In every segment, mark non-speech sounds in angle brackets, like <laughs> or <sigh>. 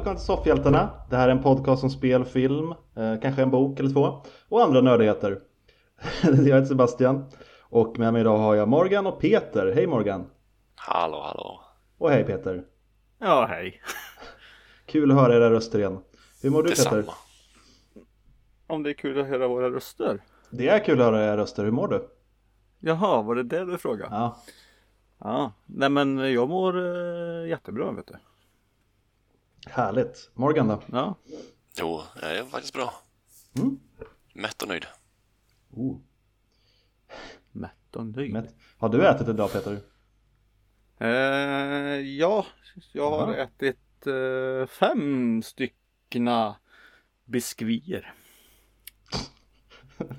Välkomna till Soffhjältarna. Det här är en podcast om spel, film, eh, kanske en bok eller två och andra nördigheter. <laughs> jag heter Sebastian och med mig idag har jag Morgan och Peter. Hej Morgan! Hallå, hallå! Och hej Peter! Ja, hej! <laughs> Kul att höra era röster igen. Hur mår du Detsamma. Peter? Om det är kul att höra våra röster. Det är kul att höra era röster. Hur mår du? Jaha, var det det du frågade? Ja, Ja, nej men jag mår eh, jättebra vet du. Härligt. Morgan då? Ja, Jo, jag är faktiskt bra. Mm. Mätt och nöjd. Oh, mätt och nöjd. mätt. Har du ätit idag Peter? Eh, ja, jag har Ja. ätit eh, fem styckna biskvier.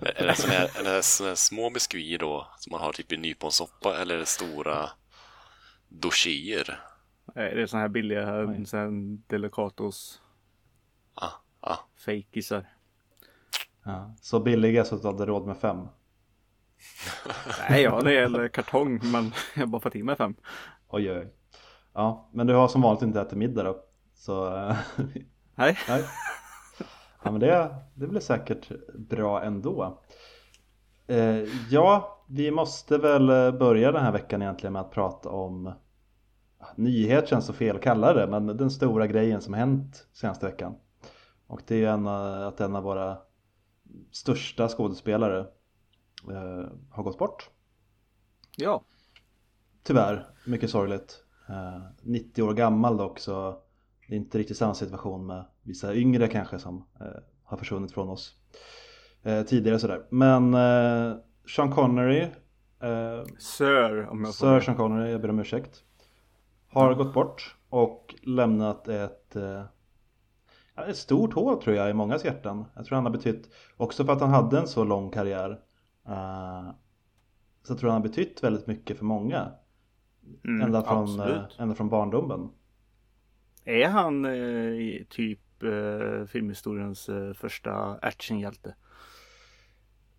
Är det såna här, är det såna här små biskvier då, som man har typ i nyponsoppa, eller är det stora douchier? Eh, det är såna här billiga här Delicatos Ah, ah. fejkisar. Ja. Så billiga så att du hade råd med fem. <laughs> Nej, ja det gäller kartong men <laughs> jag har bara fått i mig fem. Oj, oj. Ja, men du har som vanligt inte ätit middag då. Så <laughs> Nej, Nej. Ja men det, det blir säkert bra ändå. Eh, ja, vi måste väl börja den här veckan egentligen med att prata om Nyhet känns så fel att kalla det, men den stora grejen som hänt senaste veckan. Och det är en, eh, att en av våra största skådespelare eh, har gått bort. ja. Tyvärr, mycket sorgligt. Eh, 90 år gammal dock så det är inte riktigt samma situation med vissa yngre kanske som eh, har försvunnit från oss eh, tidigare sådär. Men eh, Sean Connery, Sir om jag Sir Sean Connery, jag ber om ursäkt, har gått bort och lämnat ett, eh, ett stort hål tror jag i mångas hjärtan. Jag tror han har betytt, också för att han hade en så lång karriär, eh, så tror jag han har betytt väldigt mycket för många. Mm, ända, från, eh, absolut. ända från barndomen. Är han eh, typ eh, filmhistoriens eh, första actionhjälte?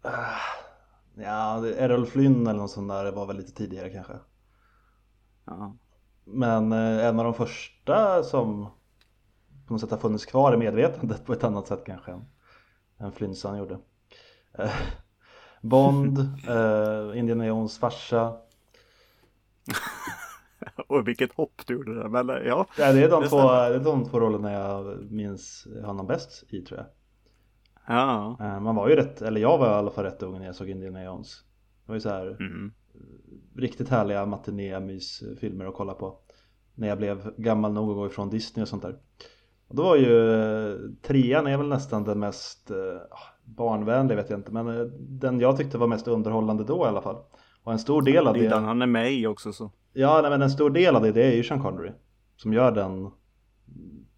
Ah, Ja, Errol Flynn eller något sånt där var väl lite tidigare kanske. Ja. Men eh, en av de första som på något sätt har funnits kvar i medvetandet på ett annat sätt kanske än, än Flynn gjorde. Eh, Bond, <laughs> eh, Indiana Jones farsa. <laughs> Och vilket hopp du gjorde där. Men eh, ja, Ja, det, är de Det två, stämmer. det är de två rollerna jag minns honom bäst i tror jag. ja. Man var ju rätt, eller jag var i alla fall rätt ung när jag såg Indiana Jones. Det var ju så här Mm. Riktigt härliga matiné-mysfilmer att kolla på. När jag blev gammal nog att gå ifrån Disney och sånt där. Och då var ju eh, trean är väl nästan den mest eh, barnvänliga vet jag inte men eh, den jag tyckte var mest underhållande då i alla fall. Och en stor del av Det det, han är med i också så. ja nej, men en stor del av det, det är ju Sean Connery. Som gör den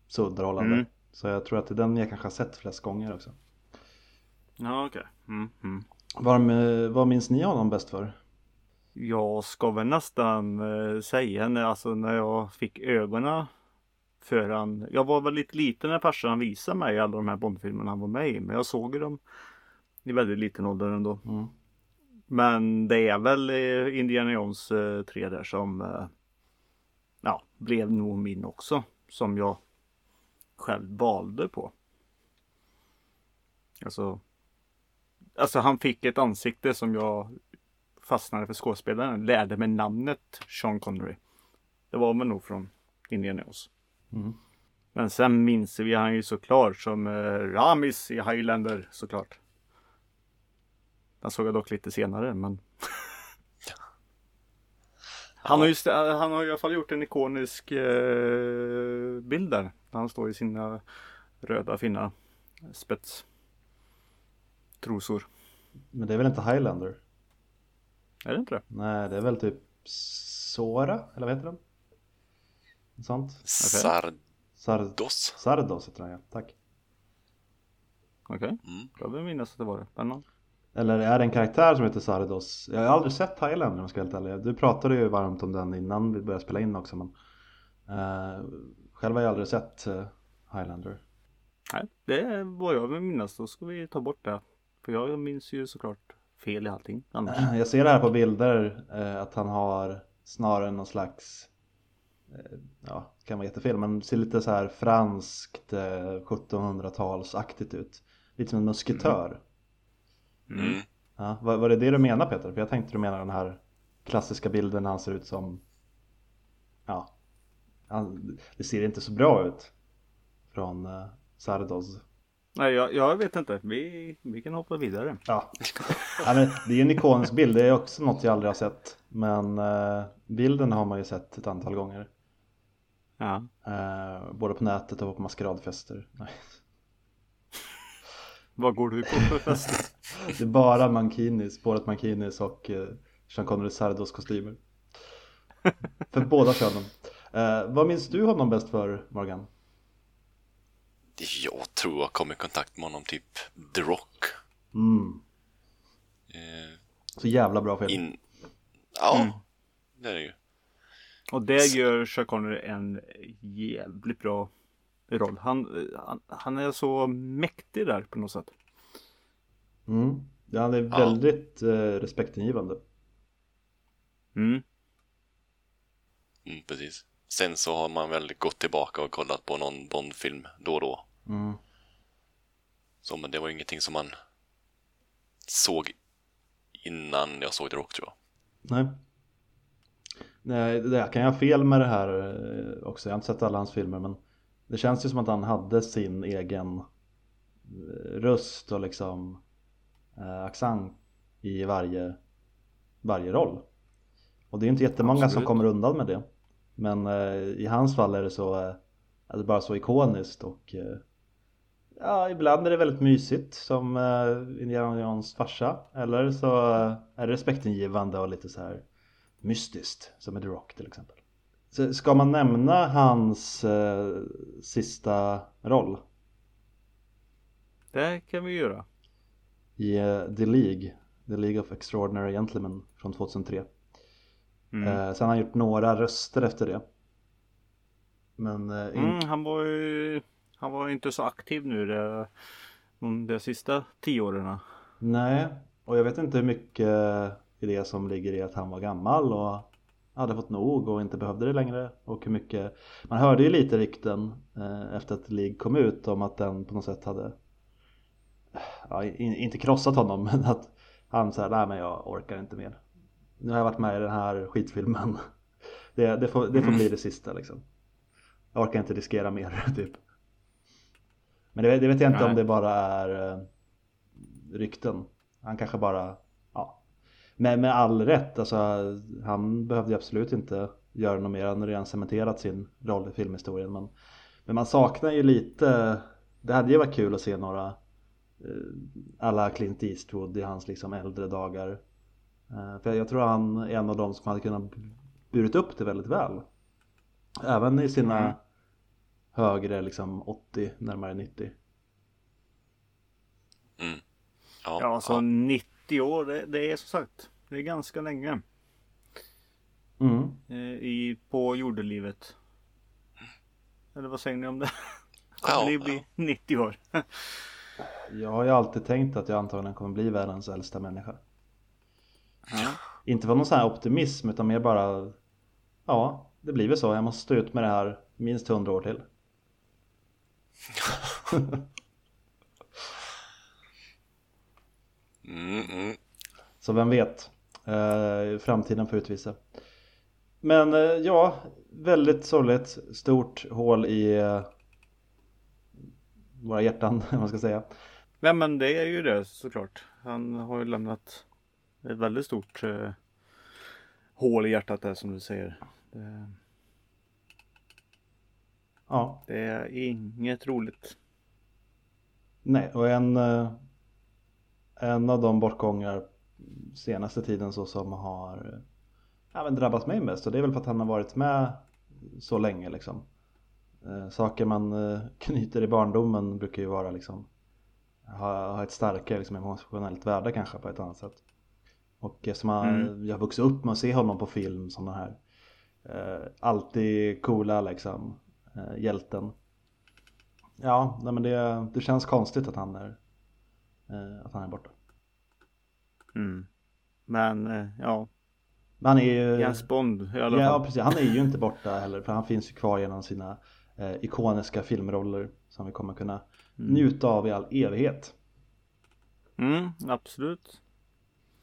så underhållande. Mm. Så jag tror att det är den jag kanske har sett flest gånger också. Ja okej. Mm, mm. Vad, vad minns ni honom bäst för? Jag ska väl nästan eh, säga när, alltså, när jag fick ögonen för han. Jag var väl lite liten när farsan visade mig alla de här Bondfilmerna han var med i. Men jag såg dem i väldigt liten ålder ändå. Mm. Men det är väl eh, Indiana Jones eh, 3 där som eh, ja, blev nog min också. Som jag själv valde på. Alltså, alltså han fick ett ansikte som jag fastnade för skådespelaren. Lärde mig namnet Sean Connery. Det var väl nog från Indiana Jones. Mm. Men sen minns vi han ju såklart som eh, Ramis i Highlander såklart. Den såg jag dock lite senare men <laughs> Han har, ju, st- han har i alla fall gjort en ikonisk eh, bild där. Där han står i sina röda fina spets trosor. Men det är väl inte Highlander? Är det inte det? Nej, det är väl typ Sora, eller vad heter den? Sånt? Sardos. Sard Sardos heter den ja, tack. Okej, Mm. jag vill minnas att det var det. Ja. Eller är det en karaktär som heter Sardos? Jag har aldrig sett Highlander om jag ska vara helt ärlig. Du pratade ju varmt om den innan vi började spela in också men eh, Själv har jag aldrig sett eh, Highlander. Nej, det vad jag vill minnas. Då ska vi ta bort det. För jag minns ju såklart fel i allting annars. <laughs> Jag ser det här på bilder eh, att han har snarare någon slags eh, ja, kan vara jättefel, men ser lite så här franskt eh, 1700-talsaktigt ut. Lite som en musketör. Mm. Ja, var, var det det du menar Peter? För jag tänkte du menar den här klassiska bilden när han ser ut som Ja han, Det ser inte så bra ut Från uh, Sardos Nej, jag, jag vet inte. Vi, vi kan hoppa vidare. Ja. ja men det är en ikonisk bild. Det är också något jag aldrig har sett. Men uh, bilden har man ju sett ett antal gånger. Ja. Uh, både på nätet och på maskeradfester. Nej. Vad går du på för fest? <laughs> Det är bara mankinis, spåret mankinis och uh, Sean Connery Sardos kostymer. för båda könen. Uh, vad minns du honom bäst för Morgan? Jag tror jag kom i kontakt med honom typ The Rock. Mm. Eh, Så jävla bra film. in... Ja, Mm. det är det ju. Och det gör Chuck Connery en jävligt bra roll. Han, han, han är så mäktig där på något sätt. Mm. Ja, han är Ja. väldigt uh, respektingivande. Mm. Mm, precis. Sen så har man väl gått tillbaka och kollat på någon Bond-film då och då. Mm. Så men det var ingenting som man såg innan jag såg The Rock tror jag. Nej. Nej, det kan jag ha fel med det här eh, också. Jag har inte sett alla hans filmer men det känns ju som att han hade sin egen eh, röst och liksom eh, accent i varje, varje roll. Och det är inte jättemånga som Absolut. kommer undan med det. Men eh, i hans fall är det så, eh, är det bara så ikoniskt och eh, Ja, ibland är det väldigt mysigt som uh, Indiana Jones farsa. Eller så eh, är det respektingivande och lite så här mystiskt som i The Rock till exempel. Så ska man nämna hans eh, sista roll Det kan vi göra. i eh, The League, The League of Extraordinary Gentlemen från 2003. Mm. Eh, sen har han gjort några röster efter det. Men eh, in- Mm, han var ju han var ju inte så aktiv nu de, de, de sista tio åren. Nej, och jag vet inte hur mycket i det som ligger i att han var gammal och hade fått nog och inte behövde det längre. Och hur mycket, man hörde ju lite rykten eh, efter att League kom ut om att den på något sätt hade, ja, in, inte krossat honom <laughs> men att han sa nej men jag orkar inte mer. Nu har jag varit med i den här skitfilmen. <laughs> Det, det, får, det får bli det sista liksom. Jag orkar inte riskera mer <laughs> typ. Men det, det vet jag inte Nej. om det bara är eh, rykten. Han kanske bara, ja. Men med all rätt, alltså han behövde ju absolut inte göra något mer. Han hade redan cementerat sin roll i filmhistorien. Men, men man saknar ju lite, det hade ju varit kul att se några eh, alla Clint Eastwood i hans liksom äldre dagar. Eh, För jag tror han är en av dem som hade kunnat burit upp det väldigt väl. Även i sina Mm. Högre liksom 80, närmare 90. Mm. Ja, Ja, så 90 år, det, det är som sagt, det är ganska länge Mm. eh, i, på jordelivet. Eller vad säger ni om det? Ja, Kommer ni bli 90 år? Jag har ju alltid tänkt att jag antagligen kommer bli världens äldsta människa. Ja. Inte för någon sån här optimism utan mer bara Ja, det blir väl så. Jag måste stå ut med det här minst 100 år till. Mm, mm. Så vem vet? Eh, framtiden får utvisa. Men eh, ja, väldigt sorgligt. Stort hål i eh, våra hjärtan, <laughs> om man ska säga. Nej men det är ju det såklart. Han har ju lämnat ett väldigt stort eh, hål i hjärtat där som du säger. Det, Ja, det är inget roligt. nej, och en, eh, en av de bortgångar senaste tiden så som har eh, ja, men drabbat mig mest och det är väl för att han har varit med så länge liksom. Eh, Saker man knyter i barndomen brukar ju vara liksom ha, ha ett starkare liksom, emotionellt värde kanske på ett annat sätt. Och eftersom Mm. jag har vuxit upp med att se honom på film som den här eh, alltid coola liksom hjälten. Ja, nej, men det, det känns konstigt att han är, eh, att han är borta. Mm. Men eh, ja, Men han är ju... Jens Bond i alla Ja, fall. precis. Han är ju inte borta heller för han finns ju kvar genom sina eh, ikoniska filmroller som vi kommer kunna njuta av i all evighet. Mm, absolut.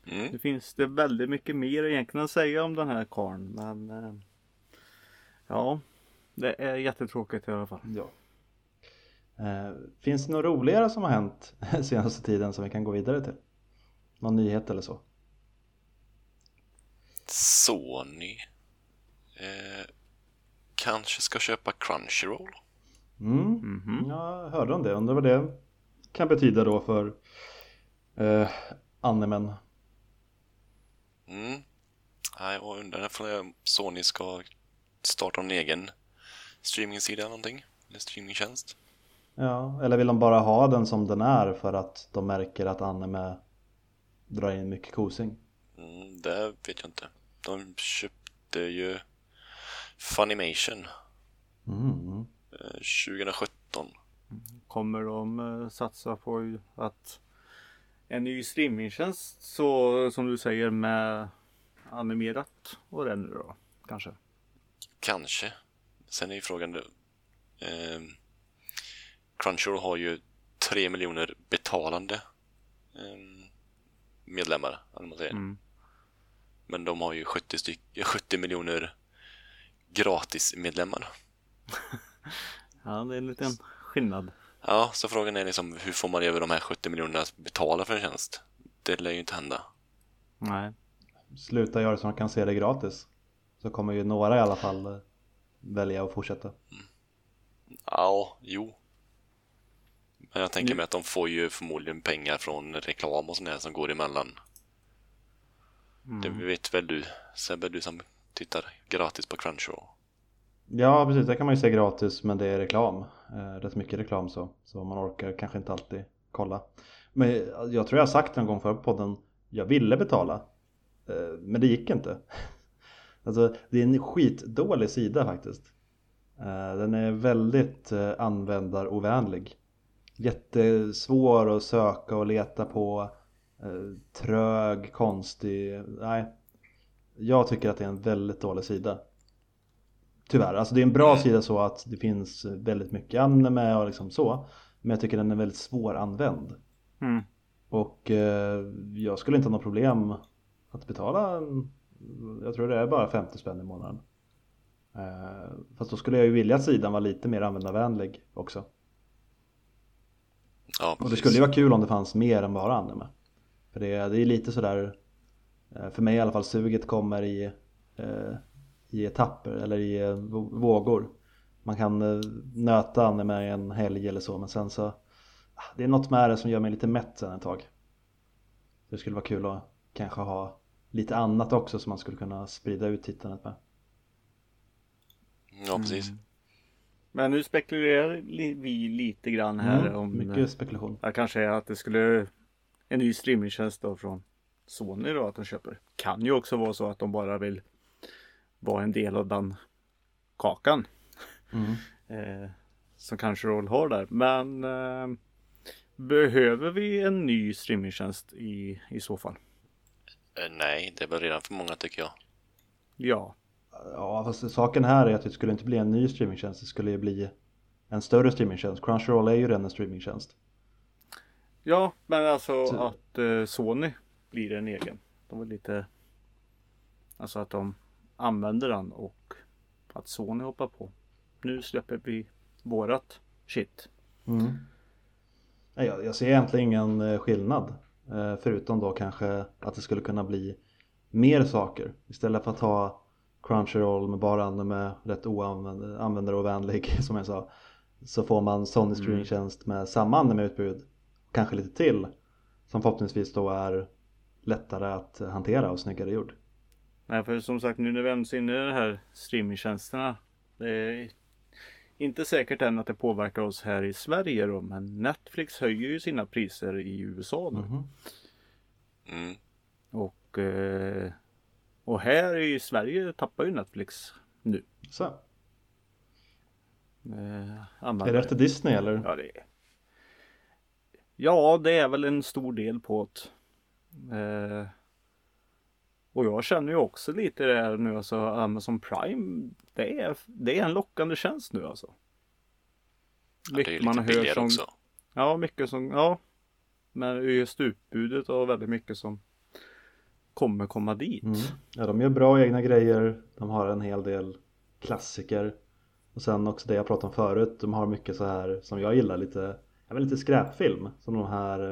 Mm. Det finns det väldigt mycket mer egentligen att säga om den här karln men eh, Ja Det är jättetråkigt i alla fall. Ja. Eh, finns det något roligare som har hänt <laughs> senaste tiden som vi kan gå vidare till? Någon nyhet eller så? Sony eh, kanske ska köpa Crunchyroll. Mm. Mhm. Jag hörde om det, undrar vad det kan betyda då för eh, animen. Mm. Nej, jag undrar om Sony ska starta en egen streamingsida någonting. Eller streamingtjänst. Ja, eller vill de bara ha den som den är för att de märker att anime drar in mycket kosing? Mm, det vet jag inte. De köpte ju Funimation Mm. eh, 2017. Kommer de eh, satsa på att en ny streamingtjänst så som du säger med animerat och den nu då kanske? Kanske. Sen är ju frågan... Eh, Crunchyroll har ju 3 miljoner betalande eh, medlemmar, om man säger. Mm. Men de har ju 70, styck, 70 miljoner gratismedlemmar. <laughs> Ja det är en liten skillnad. Ja, så frågan är liksom hur får man över de här 70 miljonerna att betala för en tjänst? Det lär ju inte hända. Nej. Sluta göra så de kan se det gratis. Så kommer ju några i alla fall eh, välja att fortsätta. Ja, jo. Men jag tänker mig att de får ju förmodligen pengar från reklam och sånt där som går emellan. Det vet väl du, Sebbe, du som tittar gratis på Crunchyroll. Ja precis, det kan man ju se gratis men det är reklam. Eh, rätt mycket reklam så. Så man orkar kanske inte alltid kolla. Men jag tror jag har sagt någon gång förr på podden, jag ville betala. Eh, men det gick inte. Alltså det är en skitdålig sida faktiskt. Eh, den är väldigt eh, användarovänlig. Jättesvår att söka och leta på. Eh, trög, konstig. Nej. Jag tycker att det är en väldigt dålig sida. Tyvärr, alltså det är en bra sida så att det finns väldigt mycket anime och liksom så. Men jag tycker den är väldigt svåranvänd. Mm. Och jag skulle inte ha något problem att betala, en, jag tror det är bara 50 spänn i månaden. Eh, fast då skulle jag ju vilja att sidan var lite mer användarvänlig också. Ja, Och det skulle ju vara kul om det fanns mer än bara anime. För det, är- det är lite sådär, eh, för mig i alla fall, suget kommer i, eh, i etapper eller i vå- vågor. Man kan nöta anime i en helg eller så men sen så, ah, det är något med det som gör mig lite mätt sen ett tag. Det skulle vara kul att kanske ha lite annat också som man skulle kunna sprida ut tittandet med. Ja, precis. Men nu spekulerar vi lite grann här Mm, om mycket spekulation. Ja, kanske är att det skulle en ny streamingtjänst då från Sony då att de köper. Kan ju också vara så att de bara vill vara en del av den kakan. Mm. <laughs> Eh, som kanske Roll har där. Men eh, behöver vi en ny streamingtjänst i, i så fall? Eh, nej, det är väl redan för många tycker jag. Ja, Ja fast saken här är att det skulle inte bli en ny streamingtjänst, det skulle ju bli en större streamingtjänst. Crunchyroll är ju redan en streamingtjänst. ja men alltså Så- att eh, Sony blir en egen. De var lite Alltså att de använder den och att Sony hoppar på. Nu släpper vi vårat shit. Mm. Nej, Jag, jag ser egentligen ingen eh, skillnad. Eh, Förutom då kanske att det skulle kunna bli mer saker. Istället för att ha Crunchyroll med bara anime, rätt oanvändarovänlig <laughs> som jag sa. Så får man Sony streamingtjänst med samma anime-utbud. Kanske lite till. Som förhoppningsvis då är lättare att hantera och snyggare gjord. Nej för som sagt nu när vi ändå är inne i de här streamingtjänsterna. Det är inte säkert än att det påverkar oss här i Sverige då. Men Netflix höjer ju sina priser i USA nu. Mhm. Mm. Och, eh, och här i Sverige tappar ju Netflix nu. Så, Eh, är det efter Disney eller? Ja, det är... ja, det är väl en stor del på att eh, Och jag känner ju också lite det här nu alltså Amazon Prime. Det är, det är en lockande tjänst nu alltså. Ja, det är ju lite billigare som, också. Ja, mycket som, ja. Men just utbudet och väldigt mycket som kommer komma dit. Mm. Ja, de gör bra egna grejer. De har en hel del klassiker. Och sen också det jag pratade om förut. De har mycket så här som jag gillar lite, jag lite skräpfilm. Som de här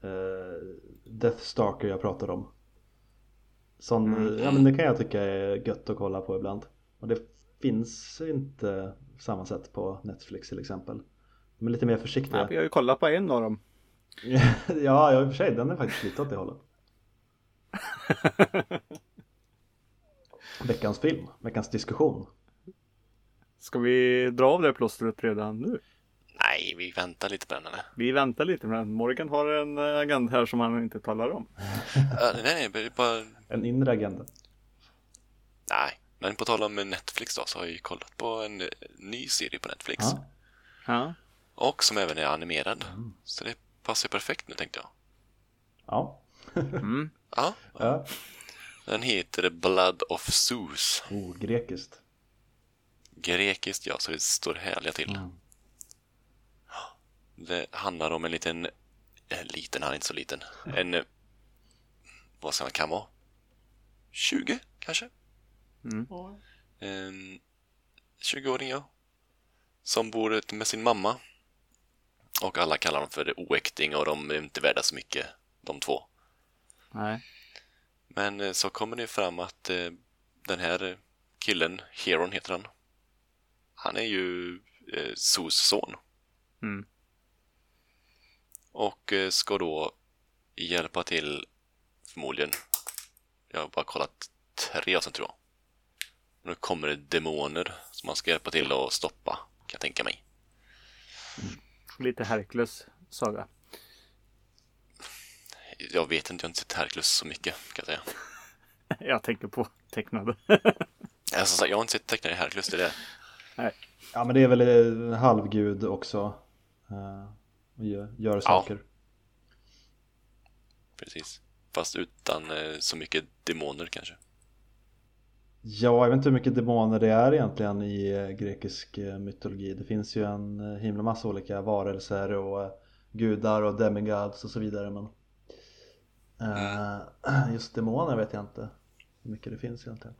eh, Death Stalker jag pratade om. Sån, Mm. ja men det kan jag tycka är gött att kolla på ibland. Och det finns inte samma sätt på Netflix till exempel. De är lite mer försiktiga. Ja, vi har ju kollat på en av dem. <laughs> ja, ja, i och för sig, den är faktiskt lite åt det hållet. <laughs> Veckans film, veckans diskussion. Ska vi dra av det plåstret redan nu? Nej, vi väntar lite på den eller? Vi väntar lite men Morgan har en eh, agenda här som han inte talar om. <laughs> Uh, nej, nej, det är bara... En inre agenda. Nej, men på tal om Netflix då så har jag ju kollat på en eh, ny serie på Netflix. Ja. Ja. Och som även är animerad. Så det passar perfekt nu tänkte jag. Ja. Mm. Ja, ja. den heter Blood of Zeus. Oh, grekiskt. Grekiskt ja, så det står härliga till. Mm. Det handlar om en liten, en liten, han är inte så liten. En, eh, vad ska man kan vara? 20 kanske? Mm. En 20-åring ja. Som bor med sin mamma. Och alla kallar dem för oäkting och de är inte värda så mycket, de två. Nej. Men eh, så kommer det fram att eh, den här eh, killen, Heron heter han. Han är ju eh, Sos son. Mm. Och eh, ska då hjälpa till förmodligen. Jag har bara kollat tre avsnitt tror jag. Nu kommer det demoner som man ska hjälpa till att stoppa, kan jag tänka mig. Lite Hercules saga. Jag vet inte, jag har inte sett Hercules så mycket kan jag säga. <laughs> Jag tänker på tecknade. Alltså, jag har inte sett tecknade Hercules, det är det. Ja men det är väl en halvgud också. Och gör, gör saker. Precis. Fast utan eh, så mycket demoner kanske. Ja, jag vet inte hur mycket demoner det är egentligen i eh, grekisk eh, mytologi. Det finns ju en himla massa olika varelser och gudar och demigods och så vidare. Men <clears throat> just demoner vet jag inte hur mycket det finns egentligen.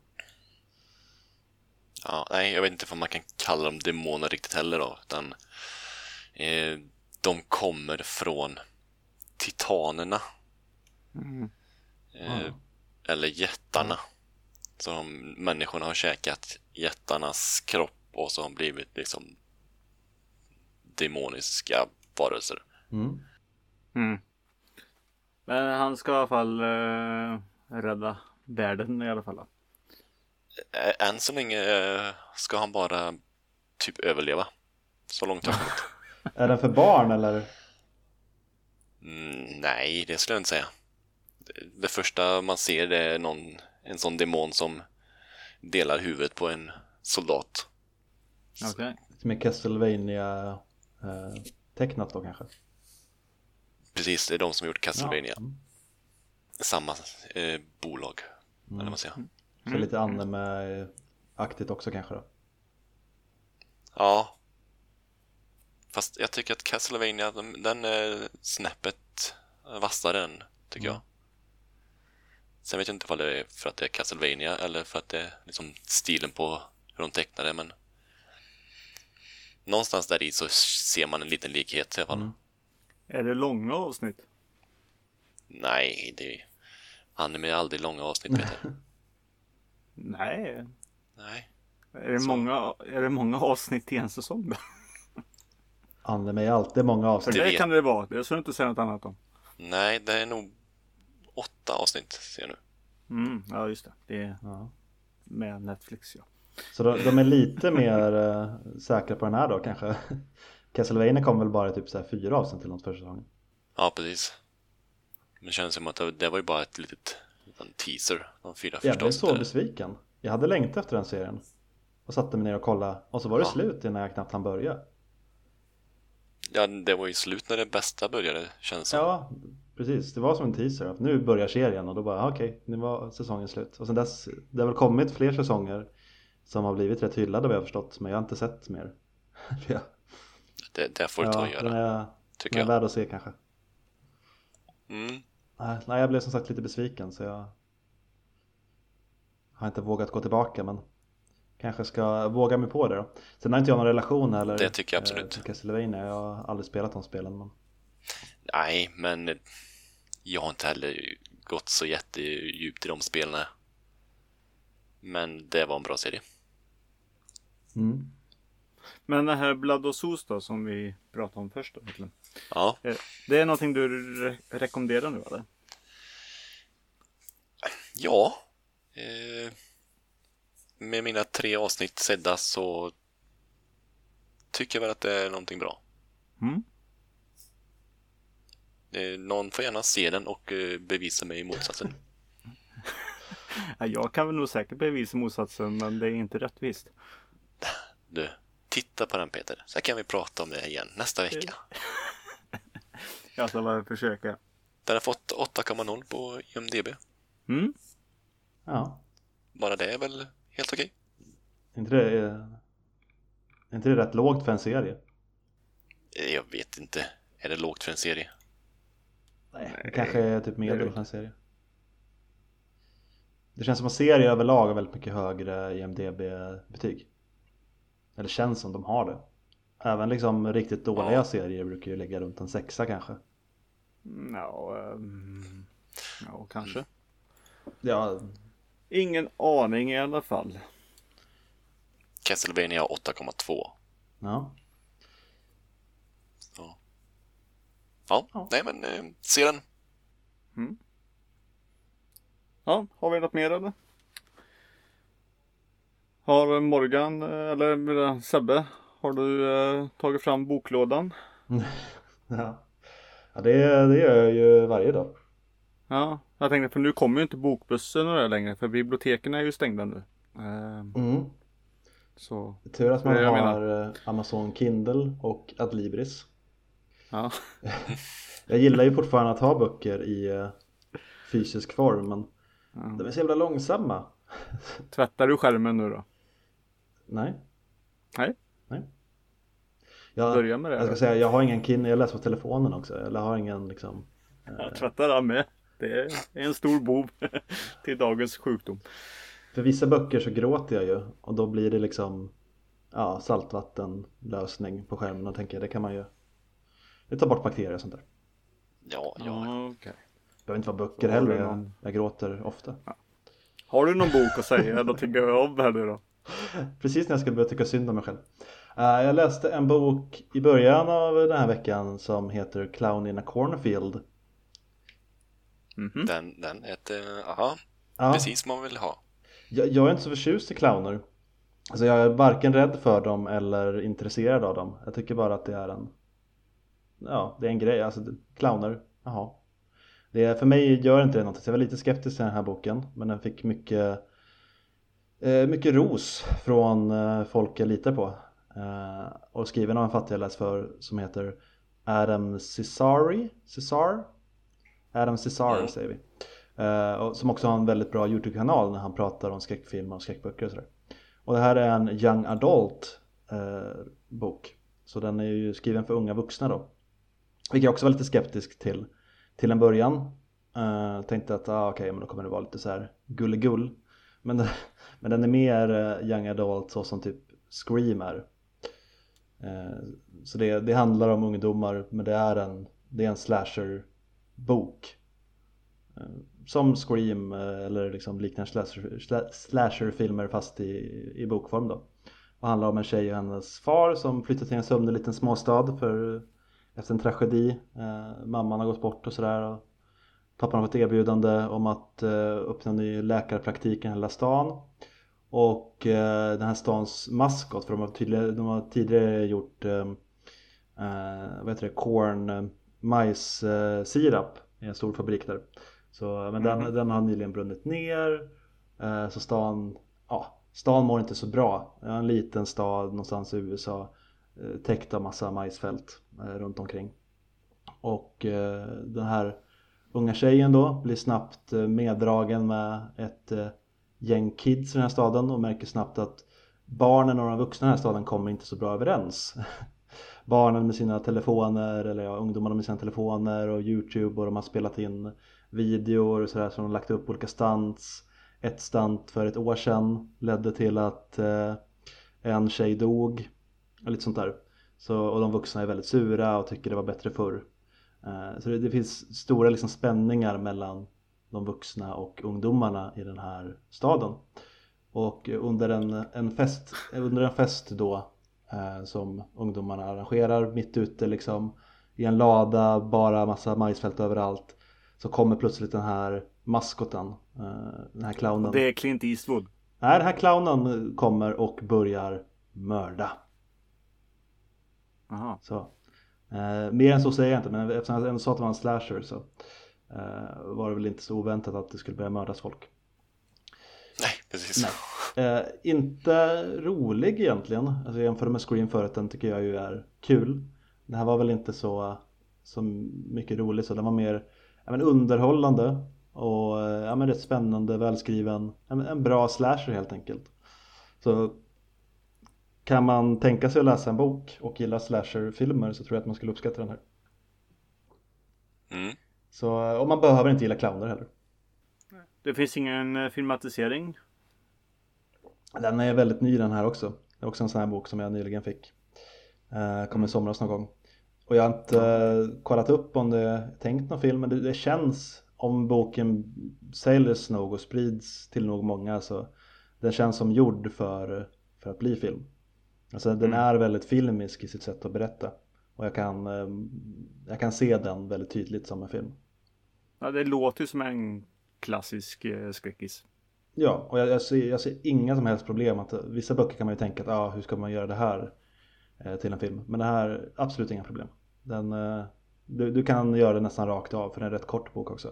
Ja, nej, jag vet inte om man kan kalla dem demoner riktigt heller då, utan eh, de kommer från titanerna. Mm. Eh, Eller jättarna. Så de, människorna har käkat jättarnas kropp och så har de blivit liksom demoniska varelser. Mm. Mm. Men han ska i alla fall eh, rädda världen i alla fall. då. Än så länge eh, ska han bara typ överleva. Så långt har jag kommit. Är den för barn eller? Mm, nej, det skulle jag inte säga. Det- första man ser det är någon, en sån demon som delar huvudet på en soldat. Okej. Lite mer Castlevania eh, tecknat då kanske? Precis, det är de som gjort Castlevania. Ja. Mm. Samma eh, bolag, eller vad man säger. Så lite anime-aktigt också kanske då? Ja. Fast jag tycker att Castlevania, den, den är snäppet vassare än, tycker jag. Sen vet jag inte vad det är för att det är Castlevania eller för att det är liksom stilen på hur de tecknar det, men någonstans där i så ser man en liten likhet i alla fall. Mm. Är det långa avsnitt? Nej, det anime är aldrig långa avsnitt, jag. <laughs> Nej. Nej. Är det, Så. många, är det många avsnitt i en säsong då? Anime är alltid många För avsnitt. Det det kan det vara. Det ska du inte säga något annat om. Nej, det är nog åtta avsnitt, ser jag nu. Mm, ja, just det. Det är Ja. med Netflix ja. Så de, de är lite mer eh, säkra på den här då kanske? <laughs> Castlevania kom väl bara typ så här fyra avsnitt till något första säsongen? Ja, precis. Men det känns som att det, var ju bara ett litet en teaser, de fyra Jag första blev så besviken. Jag hade längtat efter den serien. Och satte mig ner och kollade och så var det Ja. slut innan jag knappt hann börja. Ja, det var ju slut när det bästa började, känns som. Ja, precis. Det var som en teaser. att Nu börjar serien och då bara okej, okay, nu var säsongen slut. Och sen dess, det har väl kommit fler säsonger som har blivit rätt hyllade vad jag har förstått. Men jag har inte sett mer. <laughs> ja. det, det får du ta och göra. Den är, tycker den är värd att se kanske. Mm. Nej, jag blev som sagt lite besviken så jag har inte vågat gå tillbaka men kanske ska våga mig på det då. Sen har inte jag någon relation heller. Det tycker jag absolut. Eh, Castlevania. Jag har aldrig spelat de spelen. Men... Nej, men jag har inte heller gått så jättedjupt i de spelen. Men det var en bra serie. Mm. Men det här Blood och Sos då som vi pratade om först då, egentligen. Ja. Eh, det är någonting du re rekommenderar nu eller? Ja. Eh, med mina tre avsnitt sedda så tycker jag väl att det är någonting bra. Mm. Eh, någon får gärna se den och eh, bevisa mig motsatsen. <laughs> jag kan väl nog säkert bevisa motsatsen men det är inte rättvist. <laughs> Du, titta på den Peter. Så kan vi prata om det igen nästa vecka. <laughs> jag ska bara försöka. Den har fått 8,0 på IMDB. Mm. Ja. Bara det är väl helt okej. Okay. Inte det är... inte det rätt lågt för en serie? Eh, jag vet inte. Är det lågt för en serie? Nej, det kanske är typ medel för en serie. Det känns som att serier överlag har väldigt mycket högre IMDB-betyg. Eller känns som de har det. Även liksom riktigt dåliga ja. serier brukar ju ligga runt en sexa kanske. Ja, um, ja kanske. Ja. Ingen aning i alla fall. Castlevania 8,2. Ja. Så. Ja, ja, nej men eh, se den. Mm. Ja, har vi något mer eller? Har Morgan eller Sebbe, har du eh, tagit fram boklådan? <laughs> ja, ja det, det gör jag ju varje dag. Ja, jag tänkte för nu kommer ju inte bokbussen och längre för biblioteken är ju stängda nu. Eh, mm. Så. Tur att man har menar. Eh, Amazon Kindle och Adlibris. Ja. <laughs> jag gillar ju fortfarande att ha böcker i uh, fysisk form men ja. de är så jävla långsamma. <laughs> Tvättar du skärmen nu då? Nej. Nej. Nej. Jag, Börja med det. Jag ska då. säga, jag har ingen Kindle, jag läser på telefonen också. Eller har ingen liksom. Jag tvättar den med. Det är en stor bov <laughs> till dagens sjukdom. För vissa böcker så gråter jag ju och då blir det liksom ja, saltvattenlösning på skärmen och tänker det kan man ju det tar bort bakterier och sånt där. Ja, ja. Okay. Det behöver inte vara böcker heller, någon... jag, gråter ofta. Ja. Har du någon bok att säga eller tycker jag om här nu då? <laughs> Precis när jag skulle börja tycka synd om mig själv. Uh, jag läste en bok i början av den här veckan som heter Clown in a cornfield. Mm -hmm. Den, den heter, aha, ja. precis som man vill ha. Jag, jag, är inte så förtjust i clowner. Alltså jag är varken rädd för dem eller intresserad av dem. Jag tycker bara att det är en Ja, det är en grej. Alltså clowner, jaha. Det är, för mig gör inte det någonting. Jag var lite skeptisk till den här boken. Men den fick mycket eh, Mycket ros från eh, folk jag litar på. Eh, och skriven av en fattig jag läst för som heter Adam Cesari. Cesar? Adam Cesar mm. säger vi. Uh, och som också har en väldigt bra YouTube-kanal när han pratar om skräckfilmer och skräckböcker och sådär. Och det här är en Young Adult uh, bok. Så den är ju skriven för unga vuxna då. Vilket jag också var lite skeptisk till till en början. Uh, tänkte att ah, okej, okay, men då kommer det vara lite så här gulligull. Men, <laughs> men den är mer Young Adult så som typ Scream är. så det, det handlar om ungdomar men det är en, det är en slasher bok eh, som Scream eh, eller liksom liknande slasher, slasherfilmer fast i, i bokform då. Och handlar om en tjej och hennes far som flyttar till en sömnig liten småstad för, efter en tragedi. Eh, mamman har gått bort och sådär. Pappan har fått erbjudande om att eh, öppna en ny läkarpraktik i hela stan. Och eh, den här stans maskot, för de har, tydliga, de har tidigare gjort eh, eh vad heter det, corn eh, majssirap i en stor fabrik där. Så, men den, mm. den har nyligen brunnit ner. Eh, så stan, ja, stan mår inte så bra. Det är en liten stad någonstans i USA. Eh, täckt av massa majsfält eh, runt omkring. Och den här unga tjejen då blir snabbt eh, meddragen med ett eh, gäng kids i den här staden och märker snabbt att barnen och de vuxna i den här staden kommer inte så bra överens. <laughs> Barnen med sina telefoner eller ja, ungdomarna med sina telefoner och Youtube och de har spelat in videor och sådär som de lagt upp olika stunts. Ett stunt för ett år sedan ledde till att eh, en tjej dog och lite sånt där. Så, och de vuxna är väldigt sura och tycker det var bättre förr. Eh, så det, det, finns stora liksom spänningar mellan de vuxna och ungdomarna i den här staden. Och under en, en, fest, under en fest då som ungdomarna arrangerar mitt ute liksom i en lada, bara massa majsfält överallt så kommer plötsligt den här maskoten, eh, den här clownen. Det är Clint Eastwood. Nej, den här clownen kommer och börjar mörda. Aha. Så. Eh, mer än så säger jag inte, men eftersom jag ändå sa att det var en slasher så eh, var det väl inte så oväntat att det skulle börja mördas folk. Nej, precis. Nej. Eh, inte rolig egentligen, alltså jämfört med Scream förut, den tycker jag ju är kul. Det här var väl inte så, så mycket rolig så den var mer ja, men underhållande och ja, men rätt spännande, välskriven, en, en bra slasher helt enkelt. Så kan man tänka sig att läsa en bok och gilla slasherfilmer så tror jag att man skulle uppskatta den här. Mm. Så, och man behöver inte gilla clowner heller. Det finns ingen eh, filmatisering. Den är väldigt ny den här också. Det är också en sån här bok som jag nyligen fick. Eh, kom i somras någon gång. Och jag har inte eh, kollat upp om det är tänkt någon film men det, det känns om boken säljs nog och sprids till nog många så den känns som gjord för, för att bli film. Alltså den Mm. är väldigt filmisk i sitt sätt att berätta. Och jag kan, eh, jag kan se den väldigt tydligt som en film. Ja, det låter ju som en klassisk skräckis. Ja, och jag, jag, ser, jag ser inga som helst problem att vissa böcker kan man ju tänka att ah, hur ska man göra det här eh, till en film. Men det här, absolut inga problem. Den, eh, du, du kan göra det nästan rakt av för det är en rätt kort bok också.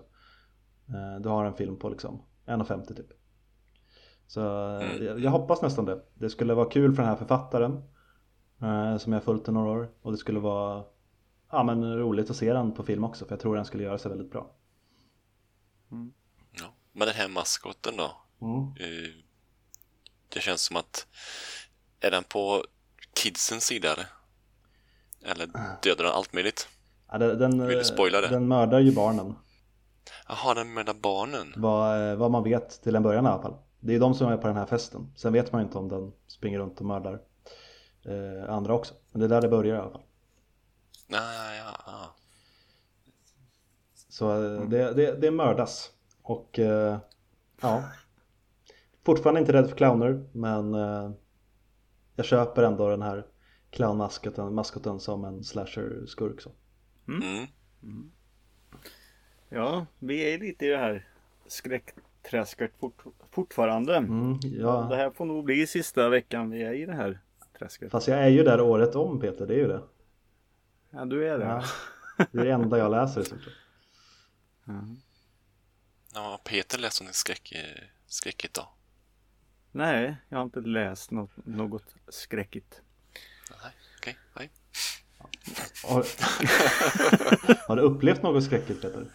Eh, du har en film på liksom 1,50 typ. Så Mm. jag, jag hoppas nästan det. Det skulle vara kul för den här författaren som jag har följt i några år. Och det skulle vara ja, men roligt att se den på film också för jag tror den skulle göra sig väldigt bra. Ja. Men den här maskoten då? Mm. Eh, Det känns som att är den på kidsens sida eller? Eller dödar den allt möjligt? Ja, den, den, Vill du spoila det? den mördar ju barnen. Jaha, den mördar barnen? Vad, eh, vad man vet till en början i alla fall. Det är de som är på den här festen. Sen vet man ju inte om den springer runt och mördar eh, andra också. Men det är där det börjar i alla fall. Nej, ja, ja. Så eh, det, det, det mördas. Och eh, ja. Fortfarande inte rädd för clowner men eh, jag köper ändå den här clownmaskoten maskoten som en slasher-skurk. Så. Mm. Ja, vi är lite i det här skräckträsket fort, fortfarande. Mm, Det ja. här får nog bli sista veckan vi är i det här träsket. Fast jag är ju där året om Peter, det är ju det. Ja, du är det. Ja. <laughs> Det är det enda jag läser i stort sett. ja Peter läste om skräck, skräckigt då. Nej, jag har inte läst något, något skräckigt. Nej, okej, nej. Har, <laughs> har du upplevt något skräckigt Peter?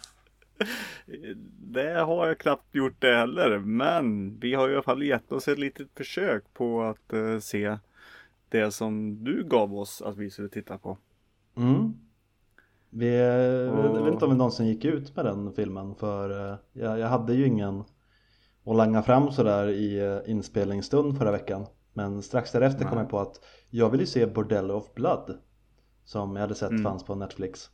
Det har jag knappt gjort det heller. Men vi har i alla fall gett oss ett litet försök på att eh, se det som du gav oss att vi skulle titta på. Mm. Vi, jag Och- vet inte om vi någonsin gick ut med den filmen för eh, jag, jag hade ju ingen att langa fram sådär i eh, inspelningsstund förra veckan. Men strax därefter kom Nej. jag på att jag vill ju se Bordello of Blood som jag hade sett Mm. fanns på Netflix.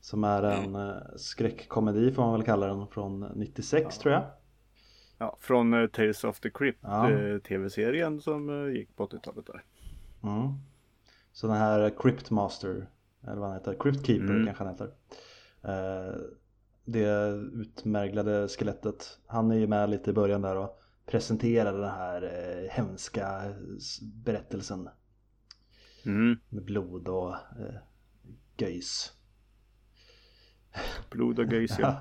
Som är en eh, skräckkomedi får man väl kalla den från 96 tror jag. Ja, från eh, Tales of the Crypt Ja. eh, tv-serien som eh, gick på 80-talet där. Mm. Så den här Crypt Master, eller vad han heter, Crypt Keeper Mm. kanske han heter. Det utmärglade skelettet, han är ju med lite i början där och presenterar den här eh, hemska berättelsen Mm. med blod och eh, göjs. Blod och göjs ja.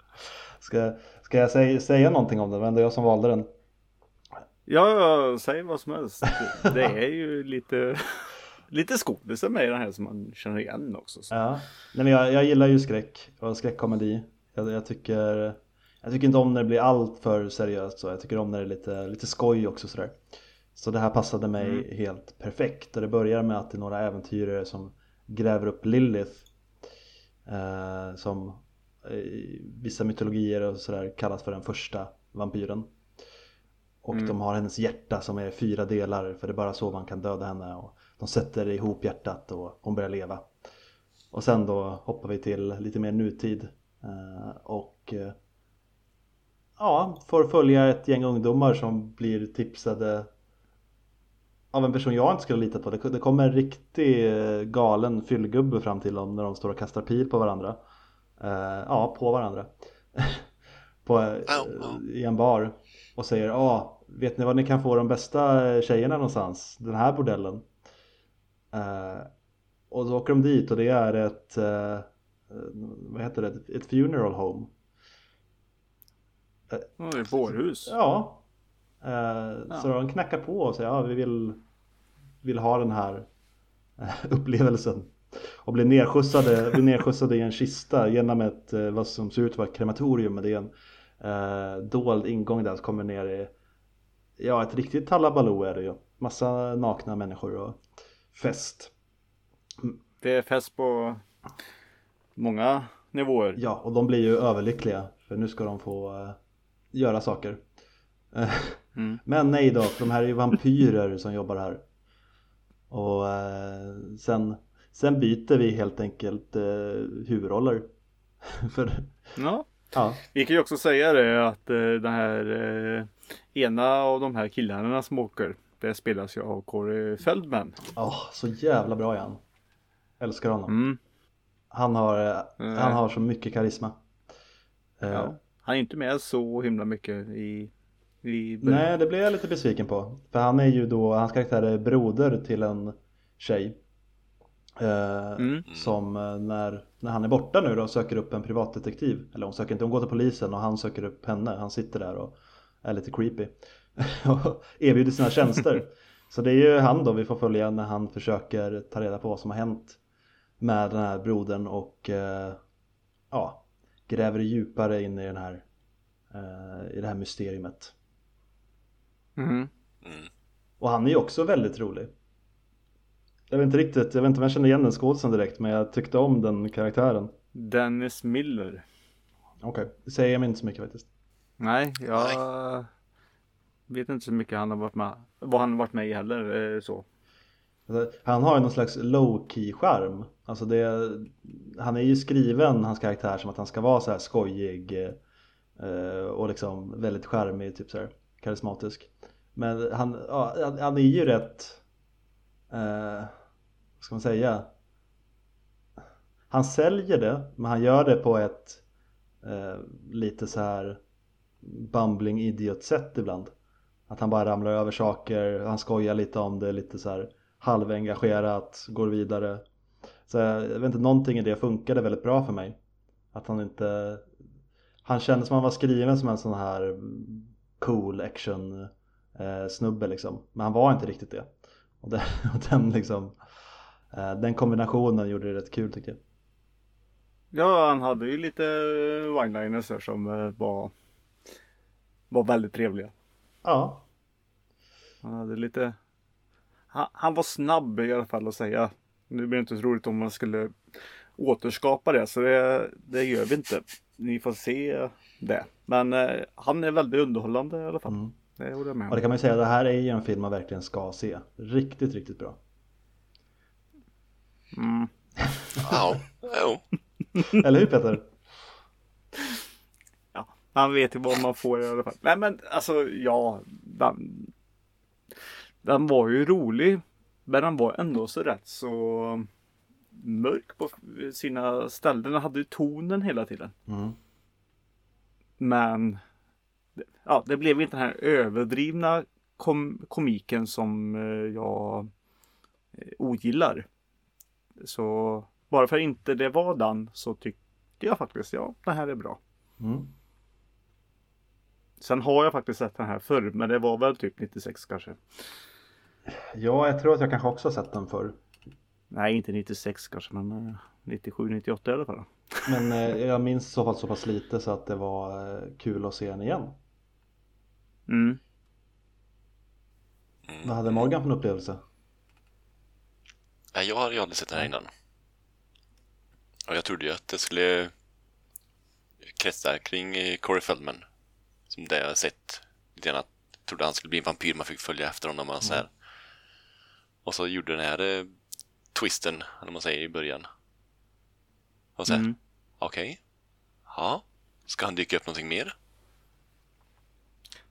<laughs> Ska, ska jag säga, säga någonting om den? Men det är jag som valde den. Ja, ja, säg vad som helst. Det är ju lite, lite skådisar med i den här som man känner igen också. Så. Ja. Nej, men jag, jag gillar ju skräck och skräckkomedi. Jag, jag, tycker, jag tycker inte om när det blir allt för seriöst så. Jag tycker om när det är lite, lite skoj också sådär. Så det här passade mig mm. helt perfekt. Och det börjar med att det är några äventyrare som gräver upp Lilith. Eh, som i vissa mytologier och sådär kallas för den första vampyren. Och mm. de har hennes hjärta som är fyra delar för det är bara så man kan döda henne. Och de sätter ihop hjärtat och hon börjar leva. Och sen då hoppar vi till lite mer nutid. Eh, och eh, ja, får följa ett gäng ungdomar som blir tipsade av en person jag inte skulle lita på. Det kommer en riktig eh, galen fyllgubbe fram till dem när de står och kastar pil på varandra. Ja, på varandra. <laughs> på, I en bar. Och säger ja, vet ni var ni kan få de bästa tjejerna någonstans? Den här bordellen. Och då åker de dit och det är ett, eh, vad heter det, ett funeral home. Ja, det är ett bårhus. Ja. Eh, ja. Så de knackar på och säger ja vi vill, vill ha den här eh, upplevelsen. Och blir nedskjutsade, blir nedskjutsade i en kista genom ett, eh, vad som ser ut att vara ett krematorium. Men det är en eh, dold ingång där som kommer ner i, ja ett riktigt tallabaloo är det ju. Massa nakna människor och fest. Det är fest på många nivåer. Ja, och de blir ju överlyckliga för nu ska de få uh, göra saker. mm. Men nej då, för de här är ju vampyrer som jobbar här. Och uh, sen, sen byter vi helt enkelt uh, huvudroller. <laughs> för, ja. ja. Vi kan ju också säga det att uh, den här ena av de här killarna som åker det spelas ju av Corey Feldman. Ja, oh, så jävla bra är han. Älskar honom. Mm. Han, har, mm. han har så mycket karisma. Eh, ja. Han är inte med så himla mycket i, i Nej, det blev jag lite besviken på. För han är ju då, hans karaktär är broder till en tjej. Eh, mm. Som när, när han är borta nu då söker upp en privatdetektiv. Eller hon söker inte, hon går till polisen och han söker upp henne. Han sitter där och är lite creepy. <laughs> och erbjuder sina tjänster. Så det är ju han då vi får följa när han försöker ta reda på vad som har hänt med den här brodern och eh, ja, gräver djupare in i den här eh, i det här mysteriet. Mm. Mm. Och han är ju också väldigt rolig. Jag vet inte riktigt, jag vet inte om jag känner igen den skådisen direkt men jag tyckte om den karaktären. Dennis Miller. Okej, okay. det säger mig inte så mycket faktiskt. Nej, jag vet inte så mycket han har varit med, vad han har varit med i heller eh, så. Alltså, han har ju någon slags low key charm. Alltså det, han är ju skriven, hans karaktär, som att han ska vara så här skojig eh, och liksom väldigt charmig, typ så här, karismatisk. Men han, ja, han är ju rätt, eh, vad ska man säga? Han säljer det, men han gör det på ett eh, lite så här bumbling idiot sätt ibland. Att han bara ramlar över saker, han skojar lite om det, lite så här halvengagerat, går vidare. Så jag vet inte, någonting i det funkade väldigt bra för mig. Att han inte... Han kändes som han var skriven som en sån här cool action eh, snubbe liksom. Men han var inte riktigt det. Och, den, <laughs> och den liksom... Eh, den kombinationen gjorde det rätt kul tycker jag. Ja, han hade ju lite eh, one-liners som eh, var, var väldigt trevliga. Ja. Han hade lite han, han, var snabb i alla fall att säga. Nu blir det inte så roligt om man skulle återskapa det så det, det gör vi inte. Ni får se det. Men eh, han är väldigt underhållande i alla fall. Mm. Det håller jag med om. Och det kan man ju säga, det här är ju en film man verkligen ska se. Riktigt, riktigt bra. Mm. Ja, jo. <laughs> Eller hur Peter? Han vet ju vad man får i alla fall. Nej men alltså ja, den var ju rolig. Men den var ändå så rätt så mörk på sina ställen. Den hade ju tonen hela tiden. Mm. Men ja, det blev inte den här överdrivna kom komiken som eh, jag eh, ogillar. Så bara för att inte det var den så tyckte jag faktiskt ja, det här är bra. Mm. Sen har jag faktiskt sett den här förr men det var väl typ 96 kanske. Ja, jag tror att jag kanske också har sett den förr. Nej, inte 96 kanske, men 97, eh, 98 i alla fall. <laughs> Men eh, jag minns i så fall så pass lite så att det var eh, kul att se den igen. Mm. Vad hade Morgan för upplevelse? Nej, jag har ju aldrig sett den här innan. Och jag trodde ju att det skulle kretsa kring eh, Corey Feldman. Det jag sett. Lite grann att jag trodde han skulle bli en vampyr, man fick följa efter honom och så här. Och så gjorde den här eh, twisten, eller man säger i början. Och så här, Mm. okej. Ja, ska han dyka upp någonting mer?